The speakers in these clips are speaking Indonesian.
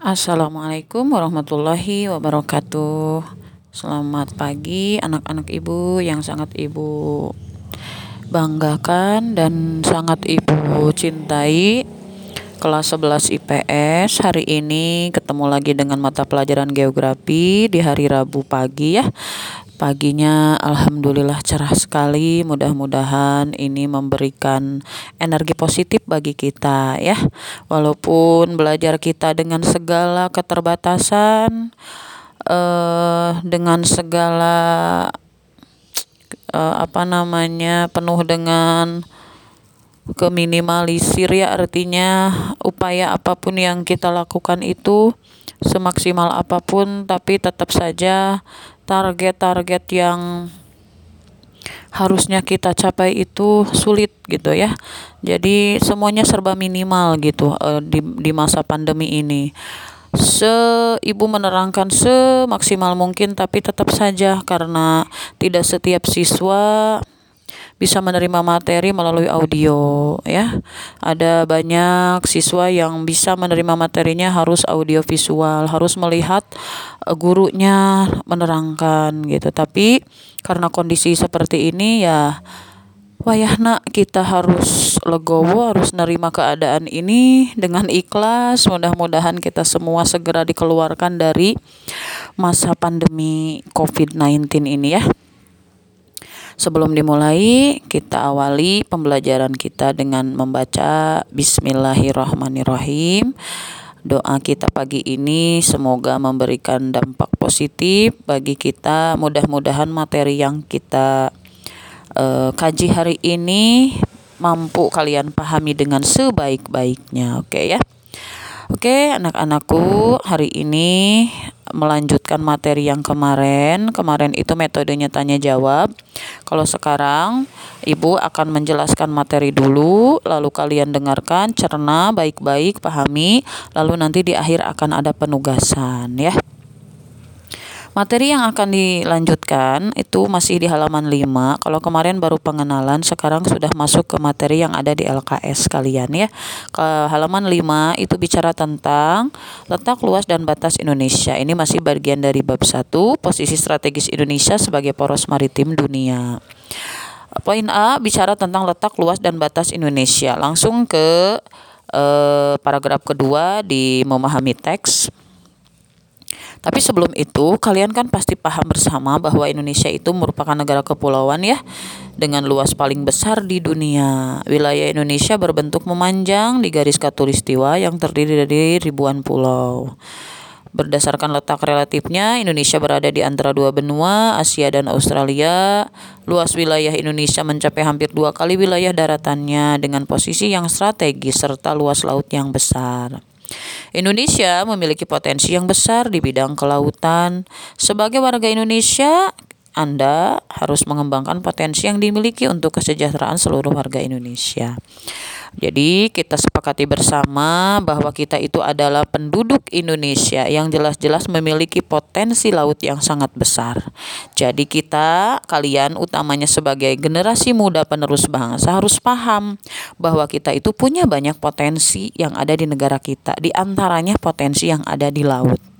Assalamualaikum warahmatullahi wabarakatuh. Selamat pagi anak-anak ibu yang sangat ibu banggakan dan sangat ibu cintai. Kelas 11 IPS hari ini ketemu lagi dengan mata pelajaran geografi di hari Rabu pagi ya. Paginya alhamdulillah cerah sekali. Mudah-mudahan ini memberikan energi positif bagi kita ya. Walaupun belajar kita dengan segala keterbatasan eh dengan segala eh, apa namanya penuh dengan keminimalisir ya artinya upaya apa pun yang kita lakukan itu semaksimal apa pun tapi tetap saja target-target yang harusnya kita capai itu sulit gitu ya. Jadi semuanya serba minimal gitu uh, di di masa pandemi ini. Se ibu menerangkan semaksimal mungkin tapi tetap saja karena tidak setiap siswa bisa menerima materi melalui audio ya. Ada banyak siswa yang bisa menerima materinya harus audio visual, harus melihat uh, gurunya menerangkan gitu. Tapi karena kondisi seperti ini ya wayahna kita harus legowo harus nerima keadaan ini dengan ikhlas mudah-mudahan kita semua segera dikeluarkan dari masa pandemi COVID-19 ini ya Sebelum dimulai, kita awali pembelajaran kita dengan membaca Bismillahirrahmanirrahim. Doa kita pagi ini semoga memberikan dampak positif bagi kita. Mudah-mudahan materi yang kita uh, kaji hari ini mampu kalian pahami dengan sebaik-baiknya. Oke okay, ya. Oke, anak-anakku, hari ini melanjutkan materi yang kemarin. Kemarin itu metodenya tanya jawab. Kalau sekarang Ibu akan menjelaskan materi dulu, lalu kalian dengarkan, cerna baik-baik, pahami, lalu nanti di akhir akan ada penugasan ya. Materi yang akan dilanjutkan itu masih di halaman 5. Kalau kemarin baru pengenalan, sekarang sudah masuk ke materi yang ada di LKS kalian ya. Ke halaman 5 itu bicara tentang letak luas dan batas Indonesia. Ini masih bagian dari bab 1, posisi strategis Indonesia sebagai poros maritim dunia. Poin A bicara tentang letak luas dan batas Indonesia. Langsung ke eh, paragraf kedua di memahami teks. Tapi sebelum itu, kalian kan pasti paham bersama bahwa Indonesia itu merupakan negara kepulauan ya, dengan luas paling besar di dunia. Wilayah Indonesia berbentuk memanjang di garis katulistiwa yang terdiri dari ribuan pulau. Berdasarkan letak relatifnya, Indonesia berada di antara dua benua, Asia dan Australia. Luas wilayah Indonesia mencapai hampir dua kali wilayah daratannya dengan posisi yang strategis serta luas laut yang besar. Indonesia memiliki potensi yang besar di bidang kelautan. Sebagai warga Indonesia, anda harus mengembangkan potensi yang dimiliki untuk kesejahteraan seluruh warga Indonesia. Jadi, kita sepakati bersama bahwa kita itu adalah penduduk Indonesia yang jelas-jelas memiliki potensi laut yang sangat besar. Jadi, kita, kalian, utamanya sebagai generasi muda penerus bangsa, harus paham bahwa kita itu punya banyak potensi yang ada di negara kita, di antaranya potensi yang ada di laut.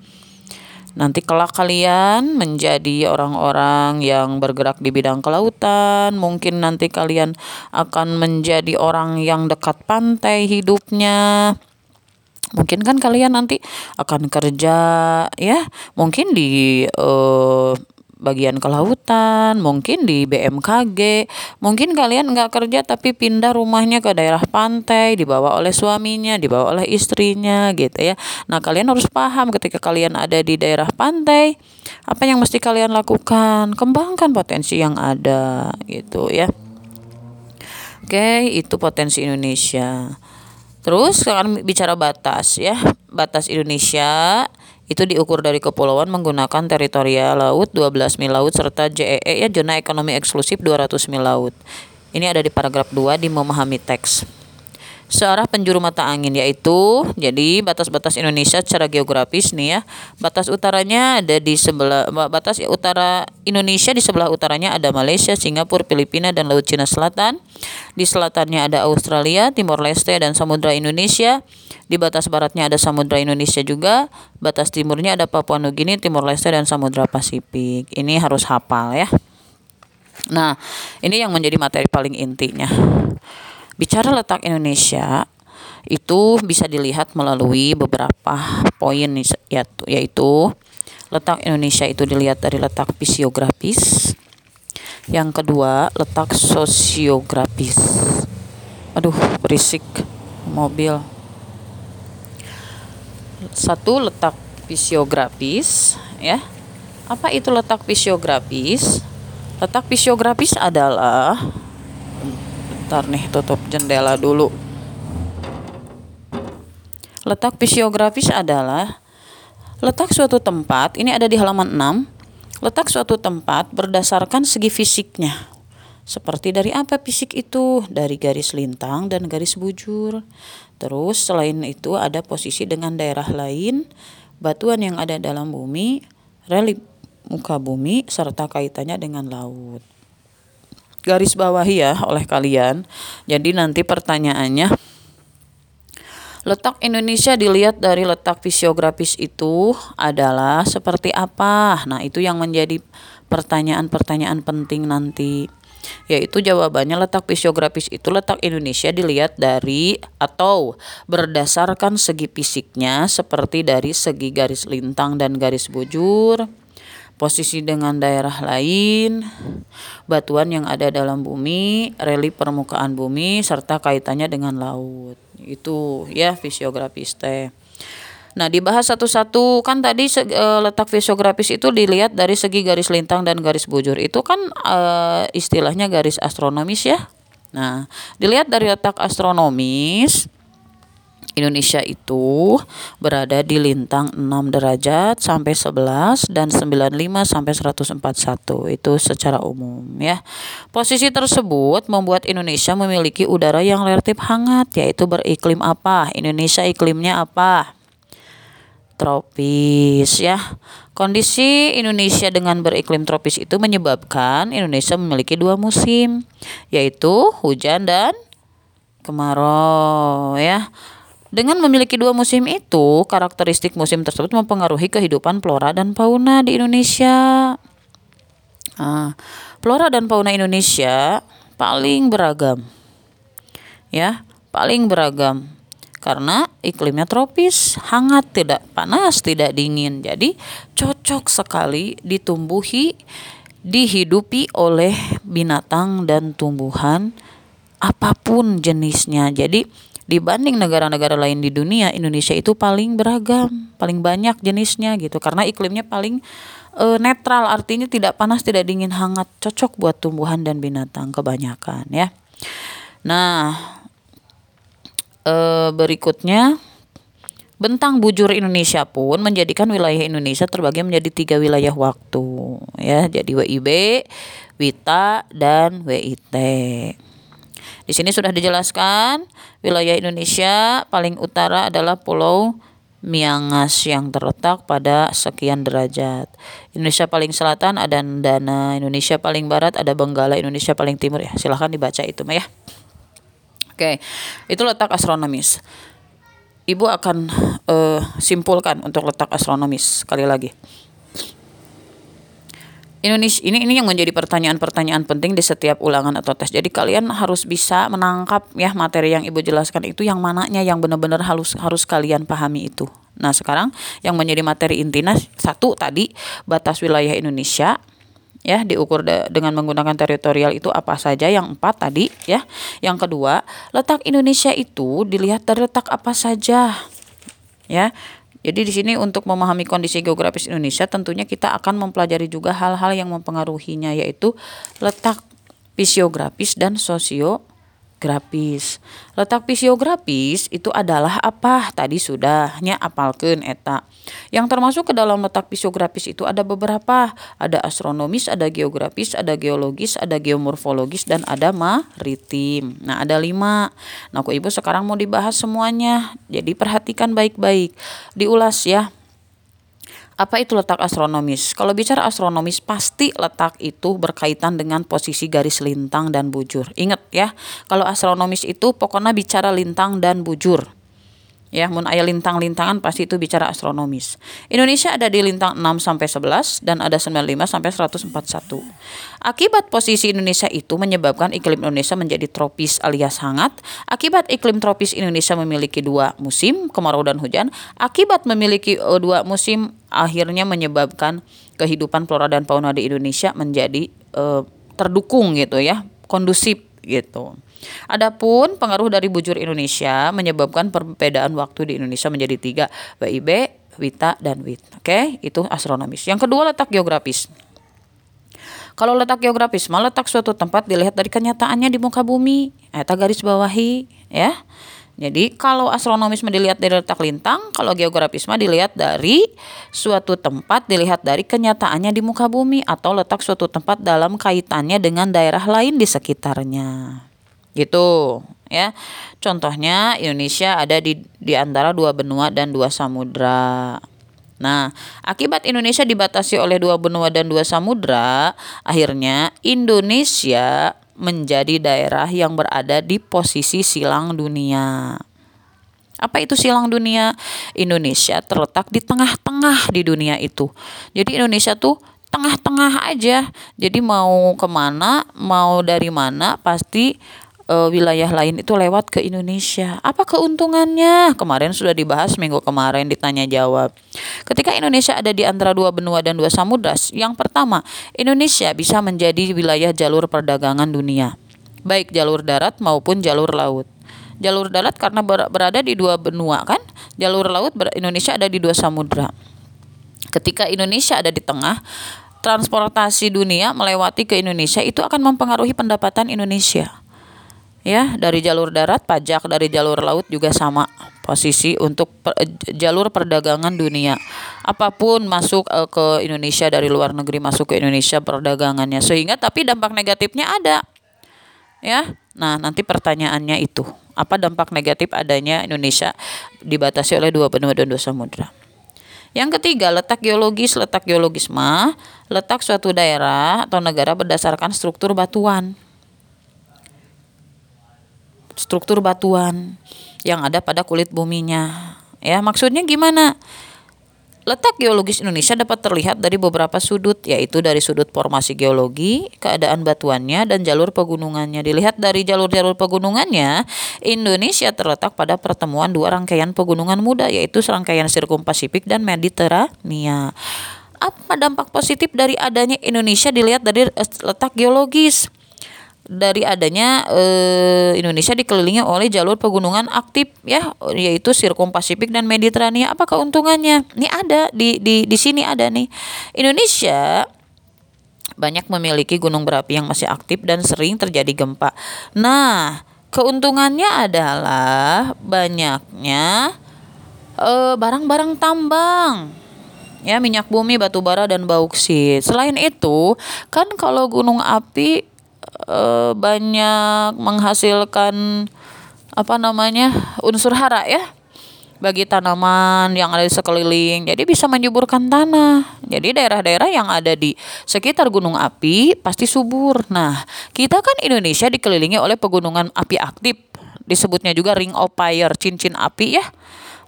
Nanti kelak kalian menjadi orang-orang yang bergerak di bidang kelautan, mungkin nanti kalian akan menjadi orang yang dekat pantai hidupnya. Mungkin kan kalian nanti akan kerja ya, mungkin di uh, bagian kelautan, mungkin di BMKG, mungkin kalian nggak kerja tapi pindah rumahnya ke daerah pantai, dibawa oleh suaminya, dibawa oleh istrinya gitu ya. Nah kalian harus paham ketika kalian ada di daerah pantai, apa yang mesti kalian lakukan? Kembangkan potensi yang ada gitu ya. Oke, itu potensi Indonesia. Terus sekarang bicara batas ya. Batas Indonesia itu diukur dari kepulauan menggunakan teritorial laut 12 mil laut serta JEE e, ya zona ekonomi eksklusif 200 mil laut. Ini ada di paragraf 2 di memahami teks. Searah penjuru mata angin yaitu jadi batas-batas Indonesia secara geografis nih ya. Batas utaranya ada di sebelah batas utara Indonesia di sebelah utaranya ada Malaysia, Singapura, Filipina dan Laut Cina Selatan. Di selatannya ada Australia, Timor Leste dan Samudra Indonesia. Di batas baratnya ada Samudra Indonesia juga. Batas timurnya ada Papua Nugini, Timor Leste dan Samudra Pasifik. Ini harus hafal ya. Nah, ini yang menjadi materi paling intinya. Bicara letak Indonesia itu bisa dilihat melalui beberapa poin yaitu letak Indonesia itu dilihat dari letak fisiografis. Yang kedua, letak sosiografis. Aduh, berisik mobil. Satu letak fisiografis ya. Apa itu letak fisiografis? Letak fisiografis adalah Bentar nih tutup jendela dulu. Letak fisiografis adalah letak suatu tempat, ini ada di halaman 6. Letak suatu tempat berdasarkan segi fisiknya. Seperti dari apa fisik itu? Dari garis lintang dan garis bujur. Terus selain itu ada posisi dengan daerah lain, batuan yang ada dalam bumi, relief muka bumi, serta kaitannya dengan laut garis bawahi ya oleh kalian. Jadi nanti pertanyaannya letak Indonesia dilihat dari letak fisiografis itu adalah seperti apa? Nah, itu yang menjadi pertanyaan-pertanyaan penting nanti. Yaitu jawabannya letak fisiografis itu letak Indonesia dilihat dari atau berdasarkan segi fisiknya seperti dari segi garis lintang dan garis bujur, posisi dengan daerah lain, batuan yang ada dalam bumi, relief permukaan bumi, serta kaitannya dengan laut. Itu ya fisiografis teh. Nah, dibahas satu-satu kan tadi e, letak fisiografis itu dilihat dari segi garis lintang dan garis bujur. Itu kan e, istilahnya garis astronomis ya. Nah, dilihat dari letak astronomis Indonesia itu berada di lintang 6 derajat sampai 11 dan 95 sampai 141 itu secara umum ya. Posisi tersebut membuat Indonesia memiliki udara yang relatif hangat yaitu beriklim apa? Indonesia iklimnya apa? Tropis ya. Kondisi Indonesia dengan beriklim tropis itu menyebabkan Indonesia memiliki dua musim yaitu hujan dan kemarau ya. Dengan memiliki dua musim itu, karakteristik musim tersebut mempengaruhi kehidupan flora dan fauna di Indonesia. Nah, flora dan fauna Indonesia paling beragam. Ya, paling beragam. Karena iklimnya tropis, hangat, tidak panas, tidak dingin. Jadi, cocok sekali ditumbuhi, dihidupi oleh binatang dan tumbuhan apa pun jenisnya. Jadi, dibanding negara-negara lain di dunia Indonesia itu paling beragam paling banyak jenisnya gitu. Karena iklimnya paling e, netral artinya tidak panas tidak dingin hangat cocok buat tumbuhan dan binatang kebanyakan ya. Nah e, berikutnya Bentang bujur Indonesia pun menjadikan wilayah Indonesia terbagi menjadi tiga wilayah waktu ya. Jadi WIB, WITA dan WIT. Di sini sudah dijelaskan wilayah Indonesia paling utara adalah Pulau Miangas yang terletak pada sekian derajat. Indonesia paling selatan ada Ndana, Indonesia paling barat ada Benggala, Indonesia paling timur ya. Silahkan dibaca itu mah ya. Oke, itu letak astronomis. Ibu akan uh, simpulkan untuk letak astronomis sekali lagi. Indonesia ini ini yang menjadi pertanyaan-pertanyaan penting di setiap ulangan atau tes. Jadi kalian harus bisa menangkap ya materi yang Ibu jelaskan itu yang mananya yang benar-benar harus harus kalian pahami itu. Nah, sekarang yang menjadi materi intinya satu tadi batas wilayah Indonesia ya diukur de dengan menggunakan teritorial itu apa saja yang empat tadi ya. Yang kedua, letak Indonesia itu dilihat dari letak apa saja. Ya, jadi di sini untuk memahami kondisi geografis Indonesia tentunya kita akan mempelajari juga hal-hal yang mempengaruhinya yaitu letak fisiografis dan sosio fisiografis. Letak fisiografis itu adalah apa? Tadi sudahnya apalkan eta. Yang termasuk ke dalam letak fisiografis itu ada beberapa. Ada astronomis, ada geografis, ada geologis, ada geomorfologis, dan ada maritim. Nah ada lima. Nah aku ibu sekarang mau dibahas semuanya. Jadi perhatikan baik-baik. Diulas ya. Apa itu letak astronomis? Kalau bicara astronomis pasti letak itu berkaitan dengan posisi garis lintang dan bujur. Ingat ya, kalau astronomis itu pokoknya bicara lintang dan bujur ya mun aya lintang-lintangan pasti itu bicara astronomis. Indonesia ada di lintang 6 sampai 11 dan ada 95 sampai 141. Akibat posisi Indonesia itu menyebabkan iklim Indonesia menjadi tropis alias hangat. Akibat iklim tropis Indonesia memiliki dua musim, kemarau dan hujan. Akibat memiliki uh, dua musim akhirnya menyebabkan kehidupan flora dan fauna di Indonesia menjadi uh, terdukung gitu ya, kondusif gitu. Adapun pengaruh dari bujur Indonesia menyebabkan perbedaan waktu di Indonesia menjadi tiga, WIB, WITA, dan WIT. Oke, itu astronomis. Yang kedua letak geografis. Kalau letak geografis, mah letak suatu tempat dilihat dari kenyataannya di muka bumi. Eta garis bawahi, ya. Jadi kalau astronomis dilihat dari letak lintang, kalau geografis mah dilihat dari suatu tempat dilihat dari kenyataannya di muka bumi atau letak suatu tempat dalam kaitannya dengan daerah lain di sekitarnya gitu ya contohnya Indonesia ada di di antara dua benua dan dua samudra Nah, akibat Indonesia dibatasi oleh dua benua dan dua samudra, akhirnya Indonesia menjadi daerah yang berada di posisi silang dunia. Apa itu silang dunia? Indonesia terletak di tengah-tengah di dunia itu. Jadi Indonesia tuh tengah-tengah aja. Jadi mau ke mana, mau dari mana, pasti uh, wilayah lain itu lewat ke Indonesia. Apa keuntungannya? Kemarin sudah dibahas minggu kemarin ditanya jawab. Ketika Indonesia ada di antara dua benua dan dua samudra, yang pertama, Indonesia bisa menjadi wilayah jalur perdagangan dunia, baik jalur darat maupun jalur laut. Jalur darat karena berada di dua benua kan, jalur laut Indonesia ada di dua samudra. Ketika Indonesia ada di tengah, transportasi dunia melewati ke Indonesia itu akan mempengaruhi pendapatan Indonesia ya dari jalur darat pajak dari jalur laut juga sama. Posisi untuk per, jalur perdagangan dunia. Apa pun masuk uh, ke Indonesia dari luar negeri masuk ke Indonesia perdagangannya. Sehingga tapi dampak negatifnya ada. Ya nah nanti pertanyaannya itu. Apa dampak negatif adanya Indonesia dibatasi oleh dua benua dan dua samudra? Yang ketiga, letak geologis. Letak geologis mah letak suatu daerah atau negara berdasarkan struktur batuan struktur batuan yang ada pada kulit buminya. Ya, maksudnya gimana? Letak geologis Indonesia dapat terlihat dari beberapa sudut, yaitu dari sudut formasi geologi, keadaan batuannya, dan jalur pegunungannya. Dilihat dari jalur-jalur pegunungannya, Indonesia terletak pada pertemuan dua rangkaian pegunungan muda, yaitu serangkaian Sirkum Pasifik dan Mediterania. Apa dampak positif dari adanya Indonesia dilihat dari eh, letak geologis? Dari adanya eh, Indonesia dikelilingi oleh jalur pegunungan aktif ya yaitu Sirkum Pasifik dan Mediterania. Apa keuntungannya? Ini ada di di di sini ada nih. Indonesia banyak memiliki gunung berapi yang masih aktif dan sering terjadi gempa. Nah keuntungannya adalah banyaknya eh, barang-barang tambang. Ya minyak bumi batu bara dan bauksit selain itu kan kalau gunung api uh, banyak menghasilkan apa namanya unsur hara ya bagi tanaman yang ada di sekeliling. Jadi bisa menyuburkan tanah. Jadi daerah-daerah yang ada di sekitar gunung api pasti subur. Nah, kita kan Indonesia dikelilingi oleh pegunungan api aktif. Disebutnya juga Ring of Fire, cincin api ya.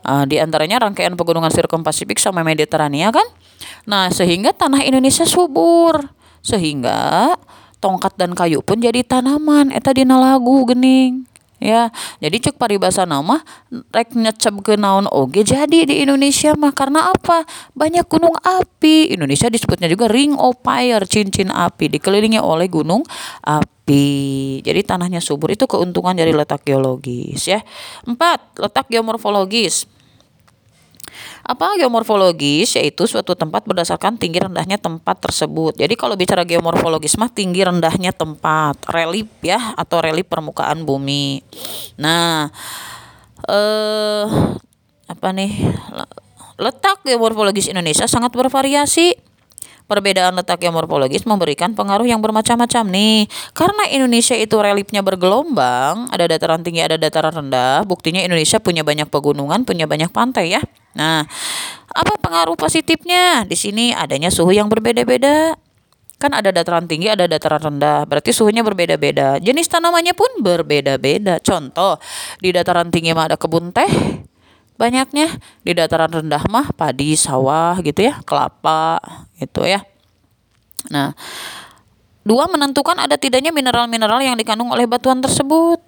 Uh, di antaranya rangkaian pegunungan Sirkum Pasifik sama Mediterania kan. Nah, sehingga tanah Indonesia subur. Sehingga tongkat dan kayu pun jadi tanaman. Eta dina lagu gening ya. Jadi cek paribasa nama rek nyecep ke naon oge jadi di Indonesia mah. Karena apa? Banyak gunung api. Indonesia disebutnya juga ring of fire cincin api. Dikelilingi oleh gunung api. Jadi tanahnya subur. Itu keuntungan dari letak geologis ya. Empat letak geomorfologis Apa geomorfologis yaitu suatu tempat berdasarkan tinggi rendahnya tempat tersebut. Jadi kalau bicara geomorfologis mah tinggi rendahnya tempat, relief ya atau relief permukaan bumi. Nah, eh apa nih? Letak geomorfologis Indonesia sangat bervariasi Perbedaan letak geomorfologis memberikan pengaruh yang bermacam-macam nih. Karena Indonesia itu reliefnya bergelombang, ada dataran tinggi, ada dataran rendah. Buktinya Indonesia punya banyak pegunungan, punya banyak pantai ya. Nah, apa pengaruh positifnya? Di sini adanya suhu yang berbeda-beda. Kan ada dataran tinggi, ada dataran rendah. Berarti suhunya berbeda-beda. Jenis tanamannya pun berbeda-beda. Contoh, di dataran tinggi mah ada kebun teh, banyaknya. Di dataran rendah mah padi sawah gitu ya kelapa gitu ya. Nah dua menentukan ada tidaknya mineral-mineral yang dikandung oleh batuan tersebut.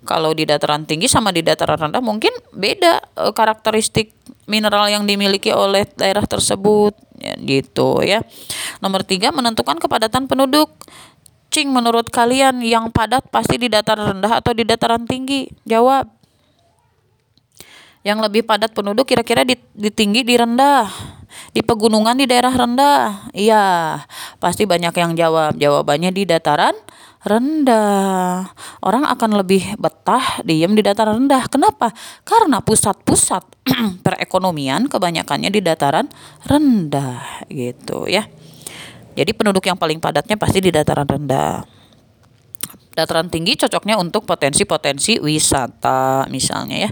Kalau di dataran tinggi sama di dataran rendah mungkin beda e, karakteristik mineral yang dimiliki oleh daerah tersebut ya, gitu ya. Nomor tiga menentukan kepadatan penduduk. Cing menurut kalian yang padat pasti di dataran rendah atau di dataran tinggi? Jawab yang lebih padat penduduk kira-kira di, di tinggi di rendah. Di pegunungan di daerah rendah. Iya pasti banyak yang jawab. Jawabannya di dataran rendah. Orang akan lebih betah diem di dataran rendah. Kenapa? Karena pusat-pusat perekonomian kebanyakannya di dataran rendah gitu ya. Jadi penduduk yang paling padatnya pasti di dataran rendah. Dataran tinggi cocoknya untuk potensi-potensi wisata misalnya ya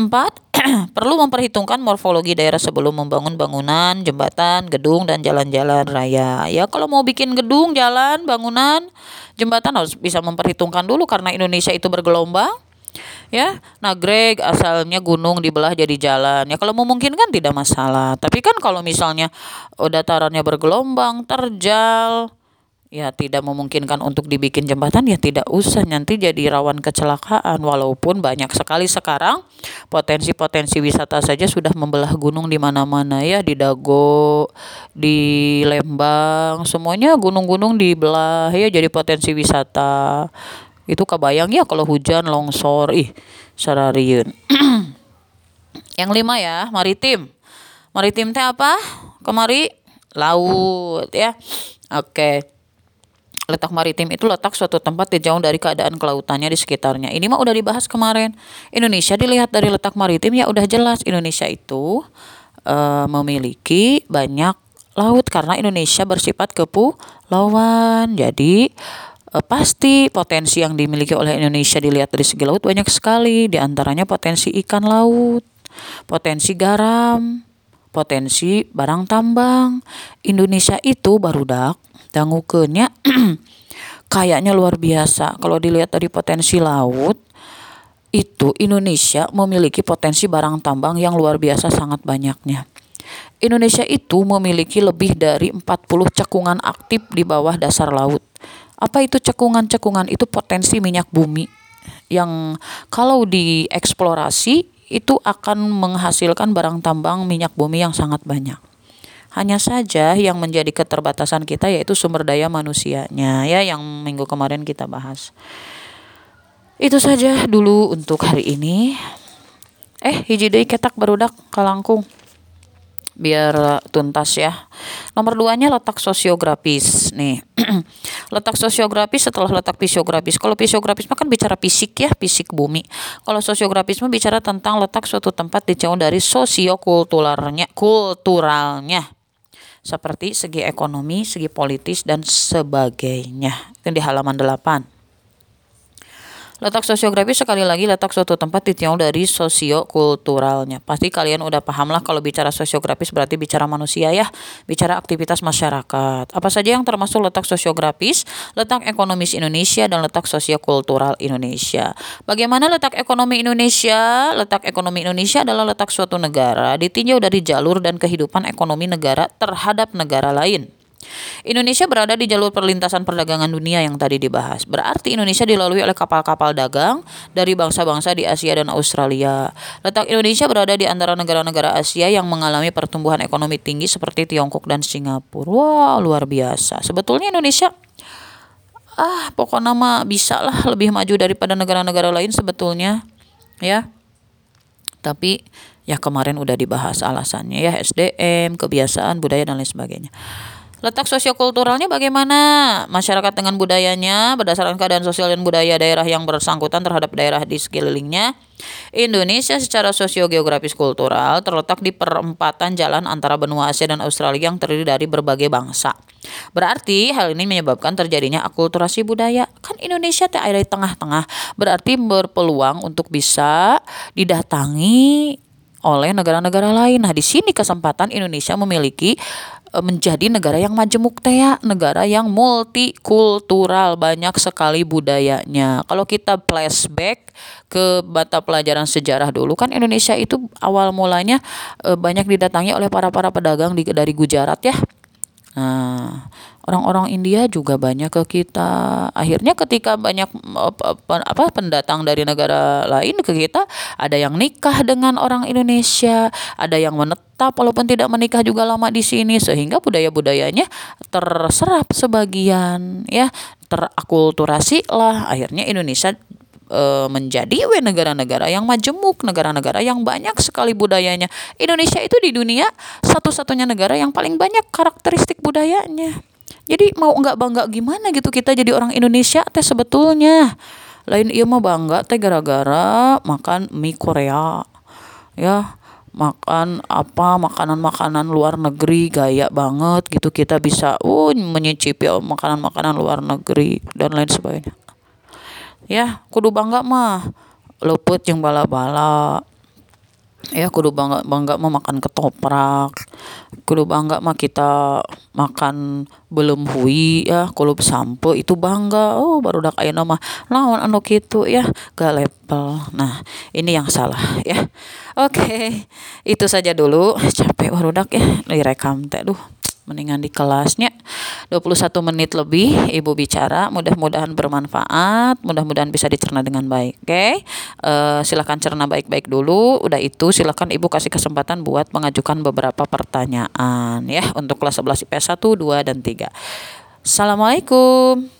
Empat, perlu memperhitungkan morfologi daerah sebelum membangun bangunan, jembatan, gedung, dan jalan-jalan raya. Ya, kalau mau bikin gedung, jalan, bangunan, jembatan harus bisa memperhitungkan dulu karena Indonesia itu bergelombang. Ya, nah Greg asalnya gunung dibelah jadi jalan. Ya kalau memungkinkan tidak masalah. Tapi kan kalau misalnya oh, datarannya bergelombang, terjal, ya tidak memungkinkan untuk dibikin jembatan ya tidak usah. Nanti jadi rawan kecelakaan walaupun banyak sekali sekarang potensi-potensi wisata saja sudah membelah gunung di mana-mana ya. Di Dago di Lembang semuanya gunung-gunung dibelah ya. Jadi potensi wisata. Itu kebayang ya kalau hujan longsor. Ih sarariun yang lima ya maritim. Maritim teh apa? Kemari? Laut ya. Oke. okay. Letak maritim itu letak suatu tempat di jauh dari keadaan kelautannya di sekitarnya. Ini mah udah dibahas kemarin. Indonesia dilihat dari letak maritim ya udah jelas Indonesia itu uh, memiliki banyak laut karena Indonesia bersifat kepulauan. Jadi uh, pasti potensi yang dimiliki oleh Indonesia dilihat dari segi laut banyak sekali. Di antaranya potensi ikan laut, potensi garam, potensi barang tambang. Indonesia itu baru dak dangukeunnya kayaknya luar biasa. Kalau dilihat dari potensi laut, itu Indonesia memiliki potensi barang tambang yang luar biasa sangat banyaknya. Indonesia itu memiliki lebih dari 40 cekungan aktif di bawah dasar laut. Apa itu cekungan-cekungan? Itu potensi minyak bumi yang kalau dieksplorasi itu akan menghasilkan barang tambang minyak bumi yang sangat banyak. Hanya saja yang menjadi keterbatasan kita yaitu sumber daya manusianya ya yang minggu kemarin kita bahas. Itu saja dulu untuk hari ini. Eh, hiji deui ketak barudak kalangkung. Biar tuntas ya. Nomor duanya letak sosiografis nih. letak sosiografis setelah letak fisiografis. Kalau fisiografis mah kan bicara fisik ya, fisik bumi. Kalau sosiografis mah bicara tentang letak suatu tempat di jauh dari sosiokulturalnya, kulturalnya seperti segi ekonomi, segi politis dan sebagainya. Itu di halaman 8. Letak sosiografis sekali lagi letak suatu tempat ditiang dari sosiokulturalnya. Pasti kalian udah paham lah kalau bicara sosiografis berarti bicara manusia ya, bicara aktivitas masyarakat. Apa saja yang termasuk letak sosiografis, letak ekonomis Indonesia dan letak sosiokultural Indonesia. Bagaimana letak ekonomi Indonesia? Letak ekonomi Indonesia adalah letak suatu negara ditinjau dari jalur dan kehidupan ekonomi negara terhadap negara lain. Indonesia berada di jalur perlintasan perdagangan dunia yang tadi dibahas. Berarti Indonesia dilalui oleh kapal-kapal dagang dari bangsa-bangsa di Asia dan Australia. Letak Indonesia berada di antara negara-negara Asia yang mengalami pertumbuhan ekonomi tinggi seperti Tiongkok dan Singapura. Wah, luar biasa. Sebetulnya Indonesia ah pokoknya mah bisa lah lebih maju daripada negara-negara lain sebetulnya ya tapi Ya kemarin udah dibahas alasannya ya SDM, kebiasaan, budaya dan lain sebagainya. Letak sosiokulturalnya bagaimana? Masyarakat dengan budayanya berdasarkan keadaan sosial dan budaya daerah yang bersangkutan terhadap daerah di sekelilingnya. Indonesia secara sosiogeografis kultural terletak di perempatan jalan antara benua Asia dan Australia yang terdiri dari berbagai bangsa. Berarti hal ini menyebabkan terjadinya akulturasi budaya. Kan Indonesia teh ada di tengah-tengah, berarti berpeluang untuk bisa didatangi oleh negara-negara lain. Nah, di sini kesempatan Indonesia memiliki menjadi negara yang majemuk teh ya, negara yang multikultural, banyak sekali budayanya. Kalau kita flashback ke mata pelajaran sejarah dulu kan Indonesia itu awal mulanya e, banyak didatangi oleh para-para pedagang dari Gujarat ya. Nah, orang-orang India juga banyak ke kita. Akhirnya ketika banyak apa pendatang dari negara lain ke kita, ada yang nikah dengan orang Indonesia, ada yang menetap walaupun tidak menikah juga lama di sini sehingga budaya-budayanya terserap sebagian ya, terakulturasi lah. Akhirnya Indonesia e, menjadi negara-negara yang majemuk, negara-negara yang banyak sekali budayanya. Indonesia itu di dunia satu-satunya negara yang paling banyak karakteristik budayanya. Jadi mau nggak bangga gimana gitu kita jadi orang Indonesia teh sebetulnya. Lain iya mah bangga teh gara-gara makan mie Korea. Ya, makan apa makanan-makanan luar negeri gaya banget gitu. Kita bisa uh menyicipi makanan-makanan luar negeri dan lain sebagainya. Ya kudu bangga mah. Luput yang bala-bala. Ya kudu bangga bangga mah makan ketoprak kudu bangga mah kita makan belum hui ya. Kulub sampo itu bangga. Oh baru dak ayeuna mah lawan anu kitu ya. Gak level nah ini yang salah ya. Oke okay. itu saja dulu. Capek barudak ya. Direkam teh duh mendingan di kelasnya 21 menit lebih ibu bicara mudah-mudahan bermanfaat mudah-mudahan bisa dicerna dengan baik oke? Okay? uh, eh, silahkan cerna baik-baik dulu. Udah itu silahkan ibu kasih kesempatan buat mengajukan beberapa pertanyaan ya untuk kelas 11 IPS 1 2 dan 3 Assalamualaikum